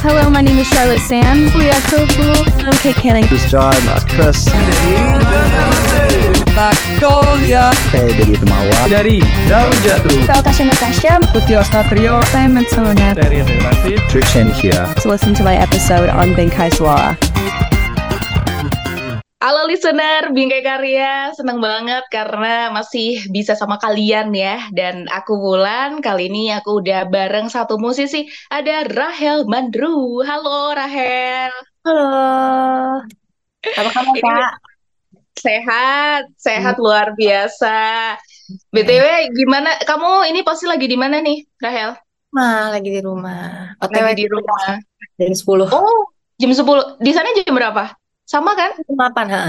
Hello, my name is Charlotte Sands. We are so cool. I'm Kate Canning. This is John, uh, Chris. Magnolia Saya dari Temawa. dari Daun Jatuh Natasha Natasha. Putih Satrio Simon Sona. dari Relasi Trishan here. To listen to my episode on Bengkai Suara. Halo listener, Bingkai Karya, seneng banget karena masih bisa sama kalian ya. Dan aku Wulan, kali ini aku udah bareng satu musisi, ada Rahel Mandru. Halo Rahel. Halo. Apa kabar, Kak? Sehat, sehat luar biasa. BTW gimana, kamu ini pasti lagi di mana nih Rahel? Mah lagi di rumah. OTW di rumah. dari 10. Oh, jam 10. Di sana jam berapa? Sama kan? 8, ha.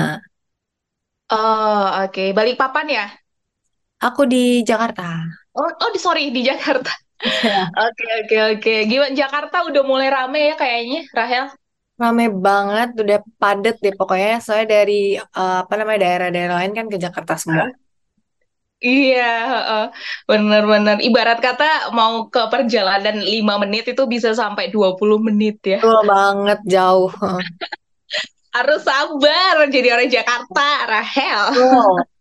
Oh, oke. Balik papan ya? Aku di Jakarta. Oh, oh, di sorry di Jakarta. Oke, oke, oke. Gimana Jakarta udah mulai rame ya kayaknya, Rahel? Rame banget, udah padet deh pokoknya. Soalnya dari eh, apa namanya daerah-daerah lain kan ke Jakarta semua. Iya, heeh. Bener-bener. Ibarat kata mau ke perjalanan 5 menit itu bisa sampai 20 menit ya. Betul banget jauh. Harus sabar jadi orang Jakarta, Rahel.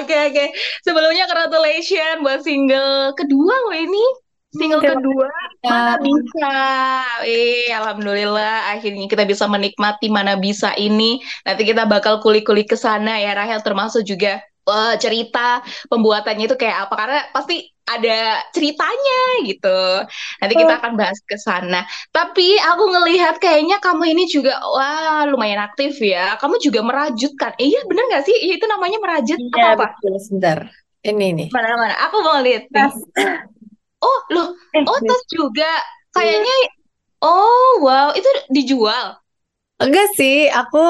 Oke, oke. Sebelumnya congratulations buat single kedua loh ini. Single terima kedua, kasih. Mana Bisa. Eh, alhamdulillah akhirnya kita bisa menikmati Mana Bisa ini. Nanti kita bakal kulik-kulik ke sana ya Rahel termasuk juga eh, cerita pembuatannya itu kayak apa karena pasti ada ceritanya gitu. Nanti kita akan bahas ke sana. Tapi aku ngelihat kayaknya kamu ini juga wah lumayan aktif ya. Kamu juga merajut kan? Eh, iya bener nggak sih? Iya, itu namanya merajut Iya, apa apa? betul. Sebentar. Ini nih. Mana-mana? Aku mau lihat. Oh, loh. Eh, Oh, tas juga. Kayaknya Oh, wow, itu dijual. Enggak sih, aku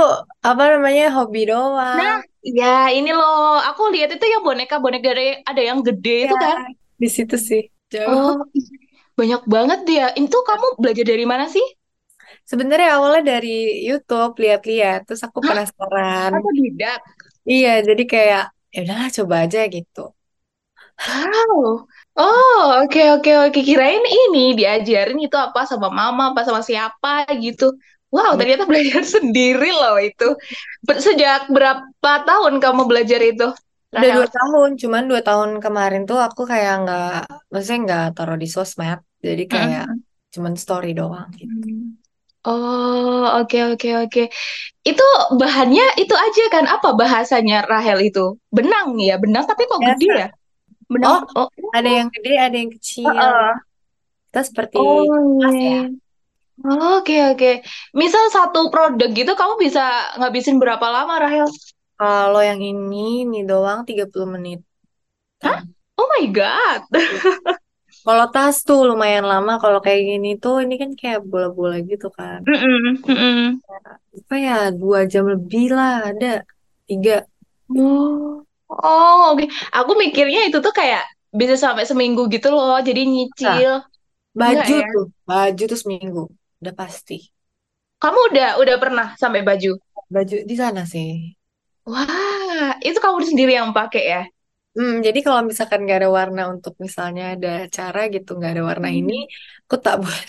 apa namanya hobi doang. Nah, ya ini loh. Aku lihat itu yang boneka-boneka ada ada yang gede itu Ya, kan. Di situ sih. Jauh. Oh, banyak banget dia. Itu kamu belajar dari mana sih? Sebenarnya awalnya dari YouTube lihat-lihat, terus aku penasaran. Aku didak. Iya, jadi kayak ya udahlah coba aja gitu. Wow. Oh, oke oke oke. Kirain ini diajarin itu apa sama mama, apa sama siapa gitu. Wow, Hmm. ternyata belajar sendiri loh itu. Sejak berapa tahun kamu belajar itu? Udah dua tahun, cuman dua tahun kemarin tuh aku kayak nggak, maksudnya nggak taruh di sosmed, jadi kayak cuman story doang gitu. Oh, oke oke oke. Itu bahannya itu aja kan? Apa bahasanya Rahel itu? Benang ya, benang tapi kok gede ya? Benang. Oh, Ada yang gede, ada yang kecil. Heeh. Kita seperti Oh, tas iya. ya. Oke oke. Misal satu produk gitu kamu bisa ngabisin berapa lama, Rahel? Kalau yang ini, ini doang 30 menit. Hah? Oh my God. Kalau tas tuh lumayan lama, kalau kayak gini tuh, ini kan kayak bola-bola gitu kan. Mm-mm, mm-mm. Apa ya, dua jam lebih lah, ada. Tiga. Oh, oh, oke. Aku mikirnya itu tuh kayak bisa sampai seminggu gitu loh. Jadi nyicil. Baju Enggak ya? tuh, baju tuh seminggu. Udah pasti. Kamu udah udah pernah sampai baju? Baju di sana sih. Wah, itu kamu sendiri yang pakai ya? Hmm, jadi kalau misalkan nggak ada warna untuk misalnya ada acara gitu, nggak ada warna Hmm. ini, aku tak buat.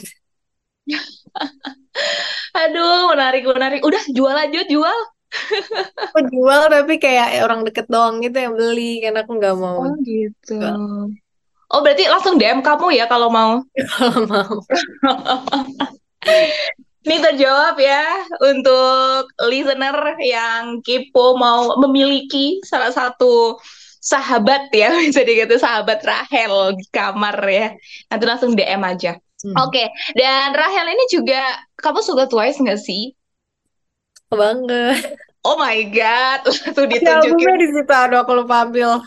Aduh, menarik, menarik. Udah, jual aja, jual. Aku jual tapi kayak orang deket doang gitu yang beli, karena aku nggak mau Oh, gitu. jual. Oh, berarti langsung DM kamu ya kalau mau. kalau mau. Ini terjawab ya untuk listener yang kepo mau memiliki salah satu sahabat ya, bisa dikata sahabat Rahel di kamar ya. Nanti langsung DM aja. Hmm. Oke, dan Rahel ini juga kamu suka Twice nggak sih? banget. Oh my God, tuh ditunjukin. albumnya di situ, aduh aku lupa ambil.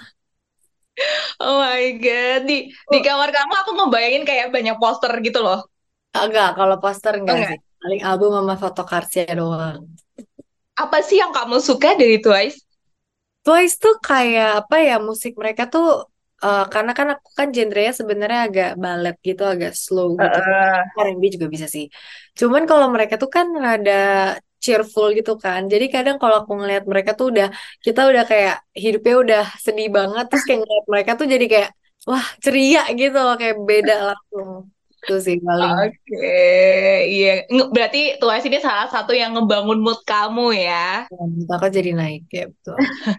Oh my God, di di kamar kamu aku ngebayangin kayak banyak poster gitu loh. Agak, kalau poster enggak Enggak. sih. Paling album sama foto kartnya doang. Apa sih yang kamu suka dari Twice? Twice tuh kayak apa ya musik mereka tuh eh, karena kan aku kan genrenya sebenarnya agak ballet gitu, agak slow gitu. R&B juga bisa sih. Cuman kalau mereka tuh kan rada cheerful gitu kan. Jadi kadang kalau aku ngeliat mereka tuh udah kita udah kayak hidupnya udah sedih banget terus kayak ngeliat mereka tuh jadi kayak wah ceria gitu loh kayak beda langsung. Itu sih paling. Oke, iya. Nge- Berarti Twice ini salah satu yang ngebangun mood kamu ya. Menurut aku jadi naik ya betul.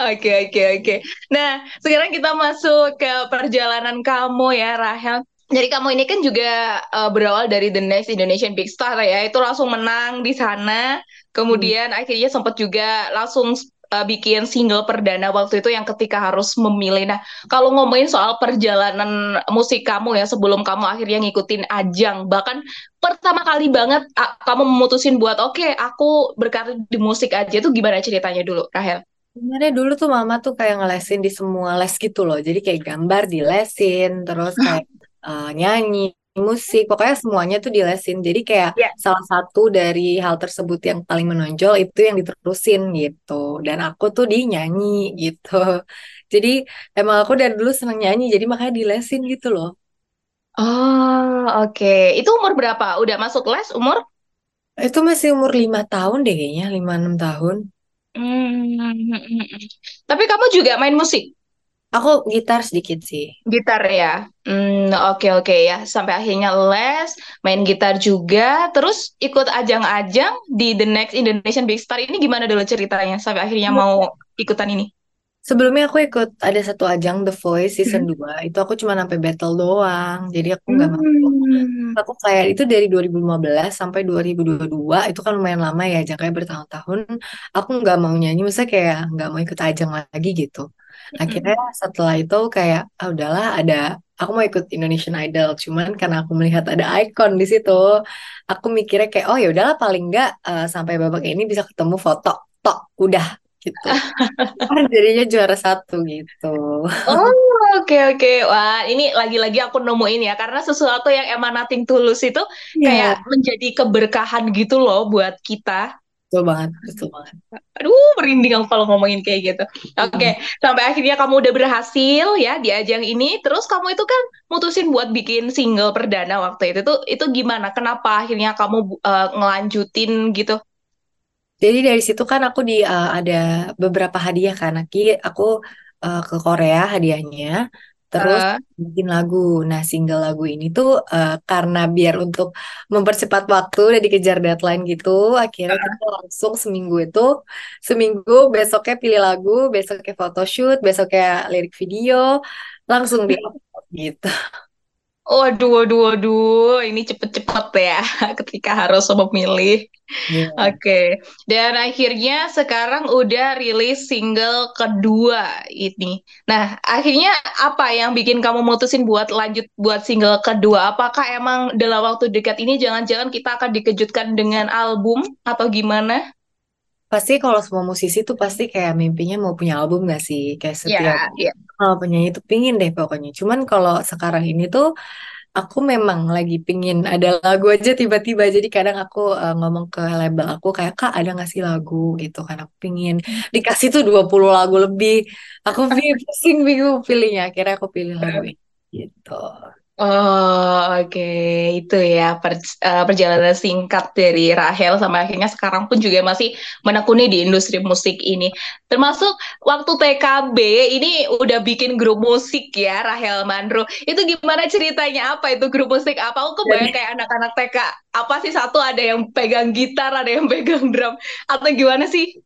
Oke, oke, oke. Nah, sekarang kita masuk ke perjalanan kamu ya, Rahel. Jadi kamu ini kan juga eh, berawal dari The Next Indonesian Big Star ya. Itu langsung menang di sana. Kemudian akhirnya sempat juga langsung eh, bikin single perdana waktu itu yang ketika harus memilih. Nah, kalau ngomongin soal perjalanan musik kamu ya sebelum kamu akhirnya ngikutin ajang, bahkan pertama kali banget ah, kamu memutusin buat oke, aku berkarir di musik aja itu gimana ceritanya dulu, Rahel? Sebenarnya dulu tuh mama tuh kayak ngelesin di semua les gitu loh. Jadi kayak gambar dilesin, terus kayak eh, nyanyi, musik, pokoknya semuanya tuh dilesin. Jadi kayak Ya. salah satu dari hal tersebut yang paling menonjol itu yang diterusin gitu. Dan aku tuh di nyanyi gitu. Jadi emang aku dari dulu seneng nyanyi, jadi makanya dilesin gitu loh. Oh, oke. Itu umur berapa? Udah masuk les umur? Itu masih umur lima tahun deh kayaknya, lima enam tahun. Hmm. Tapi kamu juga main musik? Aku gitar sedikit sih. Gitar ya? Hmm, oke oke ya. Sampai akhirnya les, main gitar juga, terus ikut ajang-ajang di The Next Indonesian Big Star ini gimana dulu ceritanya sampai akhirnya mau ikutan ini? Sebelumnya aku ikut ada satu ajang The Voice season 2. Itu aku cuma sampai battle doang. Jadi aku nggak masuk. Hmm. Aku kayak itu dari 2015 sampai 2022. Itu kan lumayan lama ya, jangkanya bertahun-tahun. Aku nggak mau nyanyi, misalnya kayak nggak mau ikut ajang lagi gitu. Akhirnya setelah itu kayak, ah udahlah ada, aku mau ikut Indonesian Idol. Cuman karena aku melihat ada icon di situ, aku mikirnya kayak, oh ya udahlah paling nggak eh, sampai babak ini bisa ketemu foto, tok, udah gitu. Jadinya juara satu gitu. Oh, oke oke. Wah, ini lagi-lagi aku nemuin ya karena sesuatu yang emanating tulus itu Iya, kayak menjadi keberkahan gitu loh buat kita. Betul banget, betul banget. Aduh, merinding aku kalau ngomongin kayak gitu. Oke, sampai akhirnya kamu udah berhasil ya di ajang ini. Terus kamu itu kan mutusin buat bikin single perdana waktu itu. Itu, itu gimana? Kenapa akhirnya kamu uh, ngelanjutin gitu? Jadi dari situ kan aku di uh, ada beberapa hadiah kan. Aki aku uh, ke Korea hadiahnya, terus Uh, bikin lagu. Nah, single lagu ini tuh uh, karena biar untuk mempercepat waktu dan dikejar deadline gitu, akhirnya kita langsung seminggu itu, seminggu besoknya pilih lagu, besoknya photoshoot, besoknya lirik video, langsung di gitu. waduh, waduh, waduh, ini cepet-cepet ya ketika harus memilih. Iya. Oke, dan akhirnya sekarang udah rilis single kedua ini. Nah, akhirnya apa yang bikin kamu mutusin buat lanjut buat single kedua? Apakah emang dalam waktu dekat ini jangan-jangan kita akan dikejutkan dengan album atau gimana? Pasti kalau semua musisi tuh pasti kayak mimpinya mau punya album gak sih? Kayak setiap Ya, ya. Kalau penyanyi tuh pingin deh pokoknya. Cuman kalau sekarang ini tuh aku memang lagi pingin ada lagu aja tiba-tiba. Jadi kadang aku uh, ngomong ke label aku kayak Kak ada gak sih lagu gitu kan. Aku pingin dikasih tuh 20 lagu lebih. Aku pusing bingung pilihnya. Akhirnya aku pilih lagu ini gitu. Oh, oke. Itu ya per- eh, perjalanan singkat dari Rahel sampai akhirnya sekarang pun juga masih menekuni di industri musik ini. Termasuk waktu TKB ini udah bikin grup musik ya, Rahel Mandro. Itu gimana ceritanya? Apa itu grup musik? Apa? Aku kebayang kayak anak-anak TK. Apa sih satu ada yang pegang gitar, ada yang pegang drum, atau gimana sih?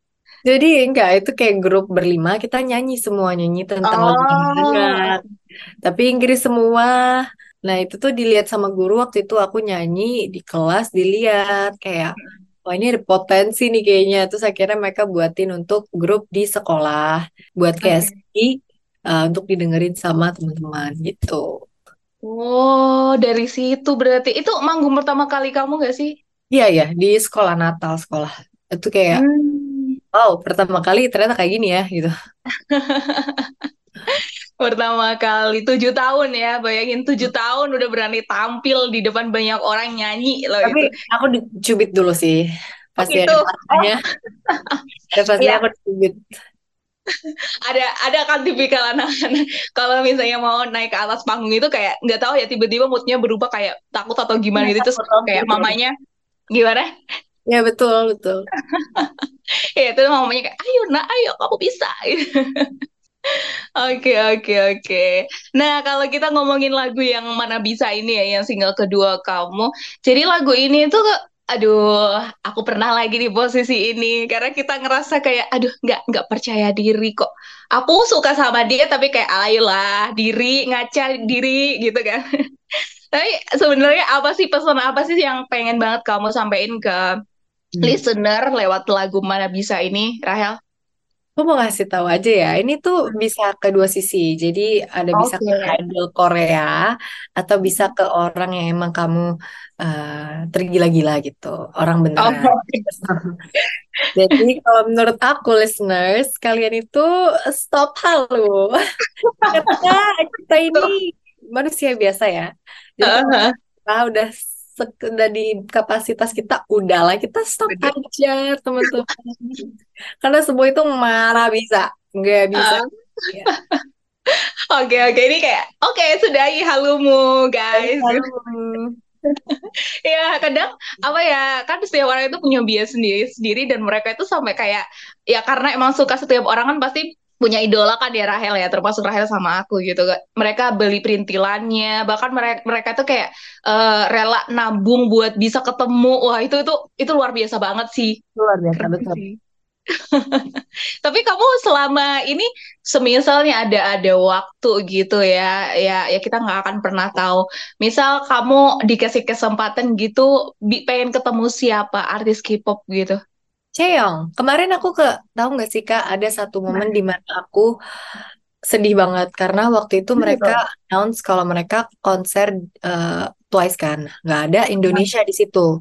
Jadi enggak, itu kayak grup berlima kita nyanyi semua nyanyi tentang lagu Oh, anak Tapi Inggris semua. Nah, itu tuh dilihat sama guru waktu itu aku nyanyi di kelas dilihat kayak wah ini ada potensi nih kayaknya. Terus akhirnya mereka buatin untuk grup di sekolah, buat kayak. CD uh, untuk didengerin sama teman-teman gitu. Oh, dari situ berarti. Itu manggung pertama kali kamu gak sih? Iya ya, di sekolah Natal sekolah. Itu kayak Hmm. wow, pertama kali ternyata kayak gini ya gitu. Pertama kali tujuh tahun ya, bayangin tujuh tahun udah berani tampil di depan banyak orang nyanyi loh Tapi itu. aku dicubit dulu sih. Pasti gitu. ada Oh. Ada pasnya ya aku dicubit. ada ada kan tipikal anak-anak kalau misalnya mau naik ke atas panggung itu kayak nggak tahu ya tiba-tiba moodnya berubah kayak takut atau gimana Iya, gitu terus kayak betul. mamanya gimana? Ya betul betul. Ya itu mamanya kayak ayo nak ayo kamu bisa. Oke, oke, oke. Nah, kalau kita ngomongin lagu yang mana bisa ini ya, yang single kedua kamu. Jadi lagu ini tuh, aduh, aku pernah lagi di posisi ini karena kita ngerasa kayak, aduh, nggak nggak percaya diri kok. Aku suka sama dia, tapi kayak ayolah, diri ngaca diri gitu kan. Tapi sebenarnya apa sih pesan apa sih yang pengen banget kamu sampaikan ke Hmm. listener lewat lagu mana bisa ini, Rahel? Aku mau ngasih tahu aja ya, ini tuh bisa kedua sisi. Jadi ada bisa ke idol Korea atau bisa ke orang yang emang kamu eh, tergila-gila gitu, orang Oh, beneran. oke. Jadi kalau menurut aku listeners, kalian itu stop halu. Ketika kita ini manusia biasa ya. Jadi kalau kita udah udah di kapasitas kita udahlah kita stop Bener. aja teman-teman. Karena semua itu marah bisa, nggak bisa. Ah. Ya. Oke, oke. Ini kayak, oke, sudahi halumu, guys. Halu. Ya, kadang apa ya, kan setiap orang itu punya bias sendiri-sendiri dan mereka itu sampai kayak ya karena emang suka setiap orang kan pasti punya idola kan ya Rahel ya, termasuk Rahel sama aku gitu. Mereka beli perintilannya, bahkan mereka mereka tuh kayak eh, rela nabung buat bisa ketemu. Wah, itu itu itu luar biasa banget sih. Luar biasa Keren betul. sih. Tapi kamu selama ini semisalnya ada ada waktu gitu ya, ya ya kita nggak akan pernah tahu. Misal kamu dikasih kesempatan gitu, pengen ketemu siapa artis K-pop gitu. Cheong, kemarin aku ke tahu nggak sih Kak, ada satu momen di mana aku sedih banget karena waktu itu Betul. mereka announce kalau mereka konser eh, Twice kan, nggak ada Indonesia di situ.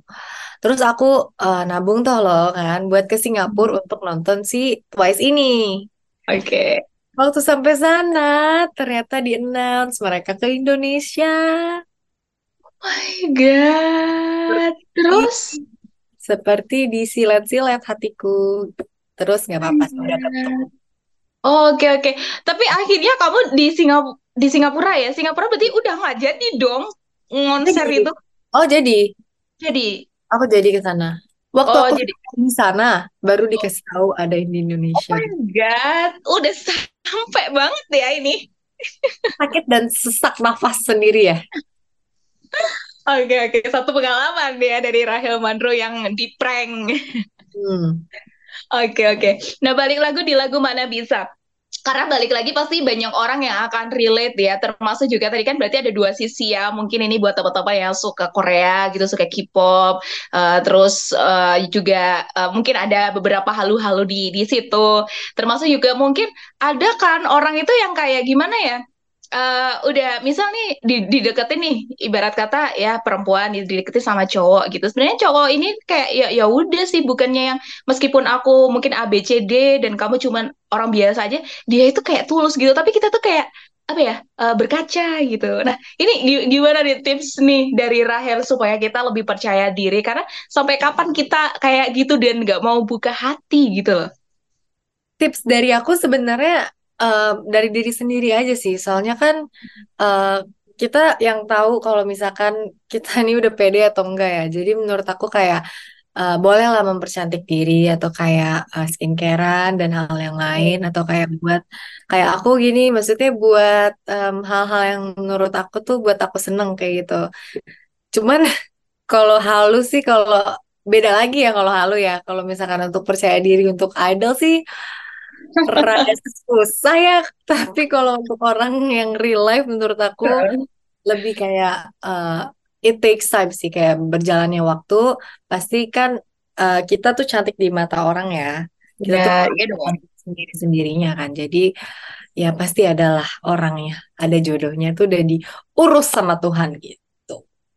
Terus aku eh, nabung tuh loh kan buat ke Singapura untuk nonton si Twice ini. Oke. Waktu sampai sana ternyata di announce mereka ke Indonesia. My God. Terus? Seperti disilet-silet hatiku. Terus nggak apa-apa, ketemu. Oh, Oke oke. Tapi akhirnya kamu di Singapura di Singapura ya? Singapura berarti udah nggak jadi dong konser Jadi. itu. Oh jadi, Jadi. aku jadi ke sana. Waktu Oh aku jadi. di sana baru dikasih tahu ada yang di Oh Indonesia. my God. Udah sampai banget ya ini. Sakit dan sesak nafas sendiri ya. Oke, oke. Satu pengalaman ya dari Rahel Mandro yang di prank. Hmm. Oke, oke. Nah, balik lagu di lagu mana bisa? Karena balik lagi pasti banyak orang yang akan relate ya, termasuk juga tadi kan berarti ada dua sisi ya. Mungkin ini buat teman-teman yang suka Korea gitu, suka K-pop, eh, terus eh, juga eh, mungkin ada beberapa halu-halu di di situ. Termasuk juga mungkin ada kan orang itu yang kayak gimana ya? Eh udah misal nih di, dideketin nih ibarat kata ya perempuan dideketin sama cowok gitu. Sebenarnya cowok ini kayak ya ya udah sih bukannya yang meskipun aku mungkin A B C D dan kamu cuman orang biasa aja dia itu kayak tulus gitu. Tapi kita tuh kayak apa ya eh, berkaca gitu. Nah ini gi- gimana nih tips nih dari Rahel supaya kita lebih percaya diri? Karena sampai kapan kita kayak gitu dan nggak mau buka hati gitu loh. Tips dari aku sebenarnya eh, dari diri sendiri aja sih. Soalnya kan eh, kita yang tahu kalau misalkan kita ini udah pede atau enggak ya. Jadi menurut aku kayak eh, bolehlah mempercantik diri atau kayak eh, skincarean dan hal yang lain atau kayak buat kayak aku gini maksudnya buat em, hal-hal yang menurut aku tuh buat aku seneng kayak gitu. Cuman kalau halu sih kalau beda lagi ya kalau halu ya. Kalau misalkan untuk percaya diri untuk idol sih rada susah ya. Tapi kalau untuk orang yang real life menurut aku lebih kayak eh, it takes time sih kayak berjalannya waktu pasti kan eh, kita tuh cantik di mata orang ya. Kita tuh ya iya dong cantik sendiri-sendirinya kan. Jadi ya pasti adalah orangnya, ada jodohnya tuh udah diurus sama Tuhan gitu.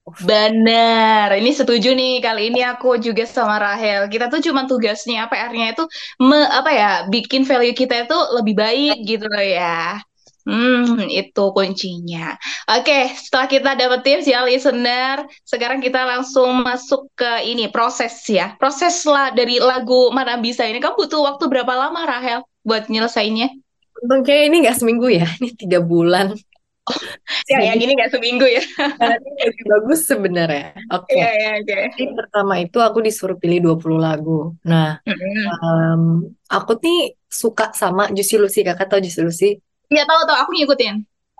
Benar, ini setuju nih. Kali ini aku juga sama Rahel. Kita tuh cuma tugasnya PR-nya itu me, apa ya, bikin value kita itu lebih baik gitu loh ya. Hmm, itu kuncinya. Oke, setelah kita dapet tips ya listener, sekarang kita langsung masuk ke ini proses ya. Proses lah dari lagu Mana Bisa ini. Kamu butuh waktu berapa lama Rahel buat nyelesainnya? Untung ini nggak seminggu ya, ini tiga bulan. Ya, yang ini nggak seminggu ya. lebih bagus sebenarnya. Oke. Iya, iya, oke. Jadi pertama itu aku disuruh pilih 20 lagu. Nah, Mm-mm. em, aku nih suka sama Juicy Lucy. Kakak tahu Juicy Lucy? Iya tahu tahu aku ngikutin.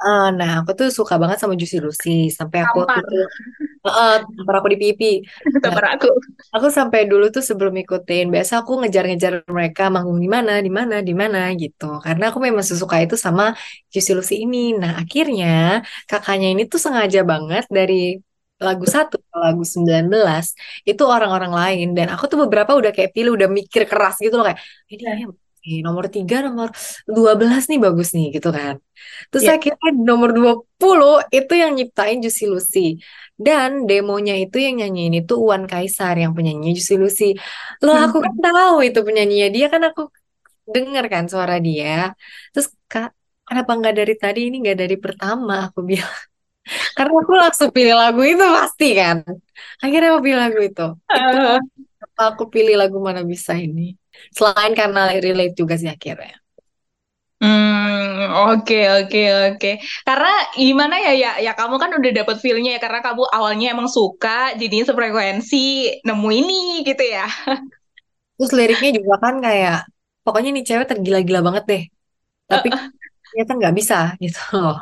Eh, nah, aku tuh suka banget sama Juicy Lucy sampai aku waktu Tampar. itu uh, tampar aku di pipi. Nah, Tampar aku. aku sampai dulu tuh sebelum ikutin, biasa aku ngejar-ngejar mereka manggung di mana, di mana, di mana gitu. Karena aku memang sesuka itu sama Juicy Lucy ini. Nah, akhirnya kakaknya ini tuh sengaja banget dari lagu satu ke lagu 19 itu orang-orang lain dan aku tuh beberapa udah kayak pilih udah mikir keras gitu loh kayak ini kayaknya eh, nomor tiga nomor 12 nih bagus nih gitu kan. Terus Iya. akhirnya nomor 20 itu yang nyiptain Juicy Lucy. Dan demonya itu yang nyanyiin itu Uwan Kaisar yang penyanyi Juicy Lucy. Loh aku kan tahu itu penyanyinya dia kan aku denger kan suara dia. Terus kak kenapa nggak dari tadi? Ini nggak dari pertama aku bilang. Karena aku langsung pilih lagu itu pasti kan. Akhirnya aku pilih lagu itu. Itu kenapa aku pilih lagu mana bisa ini selain karena relate juga sih akhirnya Hmm, oke oke oke. Karena gimana ya ya ya kamu kan udah dapet feel-nya ya karena kamu awalnya emang suka jadinya sefrekuensi nemu ini gitu ya. terus liriknya juga kan kayak pokoknya nih cewek tergila-gila banget deh tapi ternyata nggak bisa gitu loh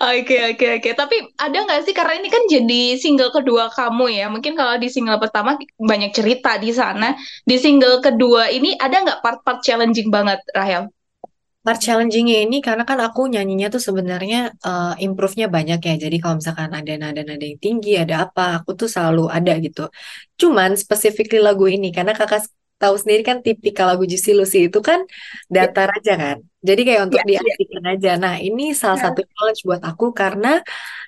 Oke oke oke. Tapi ada nggak sih karena ini kan jadi single kedua kamu ya. Mungkin kalau di single pertama banyak cerita di sana. Di single kedua ini ada nggak part-part challenging banget, Rahel? Part challengingnya ini karena kan aku nyanyinya tuh sebenarnya eh, improve-nya banyak ya. Jadi kalau misalkan ada nada-nada yang tinggi, ada apa, aku tuh selalu ada gitu. Cuman specifically lagu ini karena kakak tahu sendiri kan tipikal lagu Juicy Lucy itu kan datar aja kan. Jadi kayak untuk Iya, iya. diasingkan aja. Nah ini salah Nah. satu challenge buat aku karena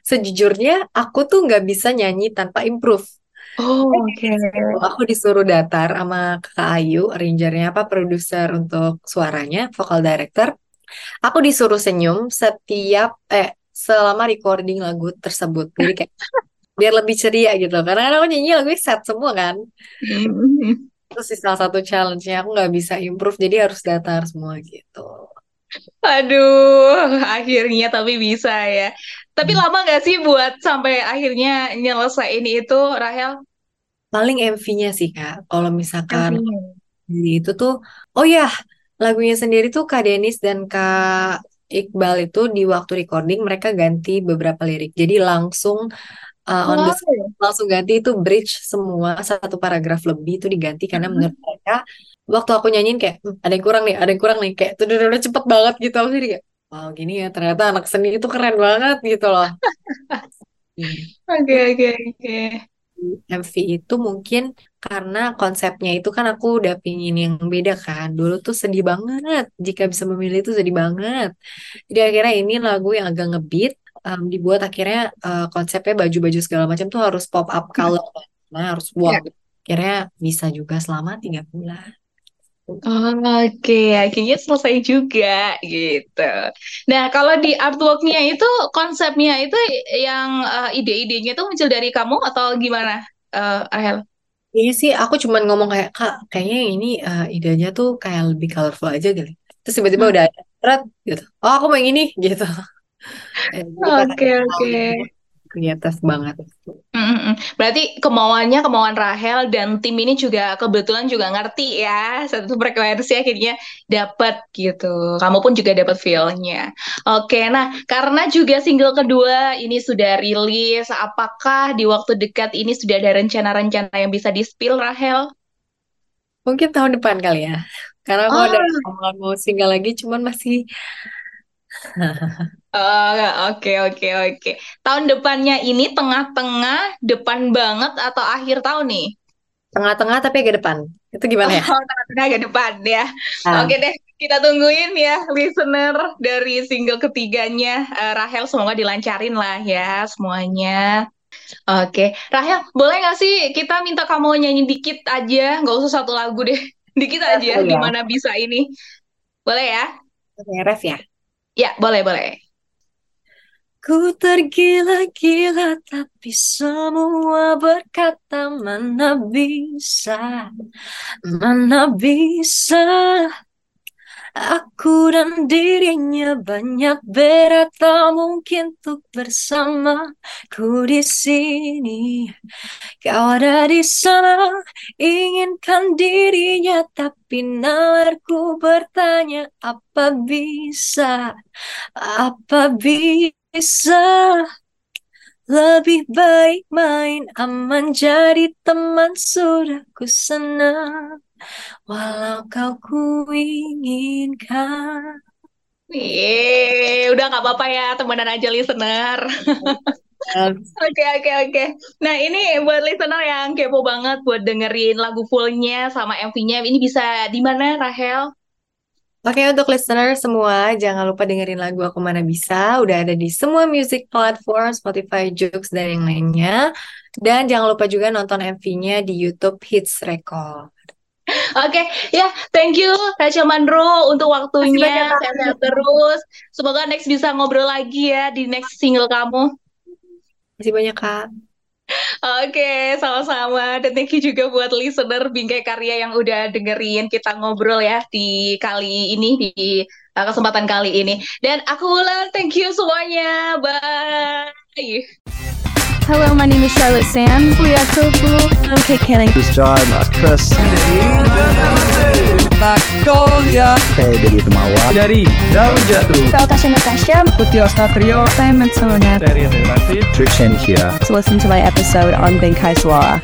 sejujurnya aku tuh nggak bisa nyanyi tanpa improve. Oh, oke. Aku disuruh datar sama Kakak Ayu, arrangernya apa, produser untuk suaranya, vocal director. Aku disuruh senyum setiap eh selama recording lagu tersebut. Jadi kayak biar lebih ceria gitu. Karena kan aku nyanyi lagunya sad semua kan. Hmm. Terus sih salah satu challenge-nya aku nggak bisa improve, jadi harus datar semua gitu. Aduh, akhirnya tapi bisa ya. Tapi Hmm. lama nggak sih buat sampai akhirnya nyelesain itu, Rahel? Paling MV-nya sih Kak, kalau misalkan MV-nya. Itu tuh, oh ya, lagunya sendiri tuh Kak Denis dan Kak Iqbal itu di waktu recording mereka ganti beberapa lirik. Jadi langsung uh, on the spot, langsung ganti itu bridge semua satu paragraf lebih itu diganti karena menurut mereka waktu aku nyanyiin kayak "Hmm, ada yang kurang nih, ada yang kurang nih kayak tuh udah, cepet banget gitu aku jadi kayak wow gini ya ternyata anak seni itu keren banget gitu loh. Iya. Oke, oke, oke. MV itu mungkin karena konsepnya itu kan aku udah pingin yang beda kan. Dulu tuh sedih banget. Jika bisa memilih itu sedih banget. Jadi akhirnya ini lagu yang agak ngebeat. em, dibuat akhirnya eh, konsepnya baju-baju segala macam tuh harus pop up color. Nah harus wow. Ya. Akhirnya bisa juga selama tiga bulan. Oke, akhirnya selesai juga gitu. Nah, kalau di artworknya itu konsepnya itu yang eh, ide-idenya itu muncul dari kamu atau gimana, eh, Rahel? Iya sih, aku cuman ngomong kayak, Kak, kayaknya ini eh, idenya tuh kayak lebih colorful aja gitu. Terus tiba-tiba Hmm. udah ada, gitu. Oh, aku mau yang ini, gitu. Kakak Oke, tahu oke. Kreatif banget. Mm-mm. Berarti kemauannya kemauan Rahel dan tim ini juga kebetulan juga ngerti ya satu frekuensi akhirnya dapat gitu. Kamu pun juga dapat feel-nya. Oke, nah karena juga single kedua ini sudah rilis, apakah di waktu dekat ini sudah ada rencana-rencana yang bisa di-spill Rahel? Mungkin tahun depan kali ya. Karena aku Oh, ada omongan mau single lagi, cuman masih oke oke oke. Tahun depannya ini tengah-tengah, depan banget atau akhir tahun nih? tengah-tengah tapi agak depan. Itu gimana ya? Oh, tengah-tengah agak depan ya. Ah, Oke deh, kita tungguin ya listener dari single ketiganya eh, Rahel semoga dilancarin lah ya semuanya. Oke, Rahel boleh nggak sih kita minta kamu nyanyi dikit aja, nggak usah satu lagu deh, dikit aja oh ya. gimana bisa ini, boleh ya? Oke, ref ya. Ya boleh boleh. Ku tergila-gila tapi semua berkata mana bisa, mana bisa. Aku dan dirinya banyak beda tak mungkin untuk bersama. Ku di sini Kau ada di sana. Inginkan dirinya Tapi nalarku bertanya Apa bisa? Apa bisa Lebih baik main aman Jadi teman sudah ku senang Walau kau ku inginkan Yeay, udah nggak apa-apa ya temenan aja listener. Oke oke oke. Nah ini buat listener yang kepo banget buat dengerin lagu fullnya sama MV-nya, ini bisa di mana Rahel? Oke untuk listener semua jangan lupa dengerin lagu Aku Mana Bisa udah ada di semua music platform Spotify, Joox dan yang lainnya dan jangan lupa juga nonton MV-nya di YouTube Hits Record. Oke, ya, thank you Rachel Mandro untuk waktunya. Sehat-sehat terus. Semoga next bisa ngobrol lagi ya di next single kamu. Masih banyak Kak. Oke, sama-sama. Dan thank you juga buat listener Bingkai Karya yang udah dengerin kita ngobrol ya di kali ini, di uh, kesempatan kali ini. Dan aku ulang, thank you semuanya. Bye. Hello, my name is Charlotte Sam. We are so cool. I'm Kate Canning. This is John, that's Chris. Magnolia Saya Dedi Temawa. dari Daun Jatuh. Saya Tasha Natasha. Putih Satrio Saya Matsuna. dari Relasi Trishan here. To listen to my episode on Benkai Suara.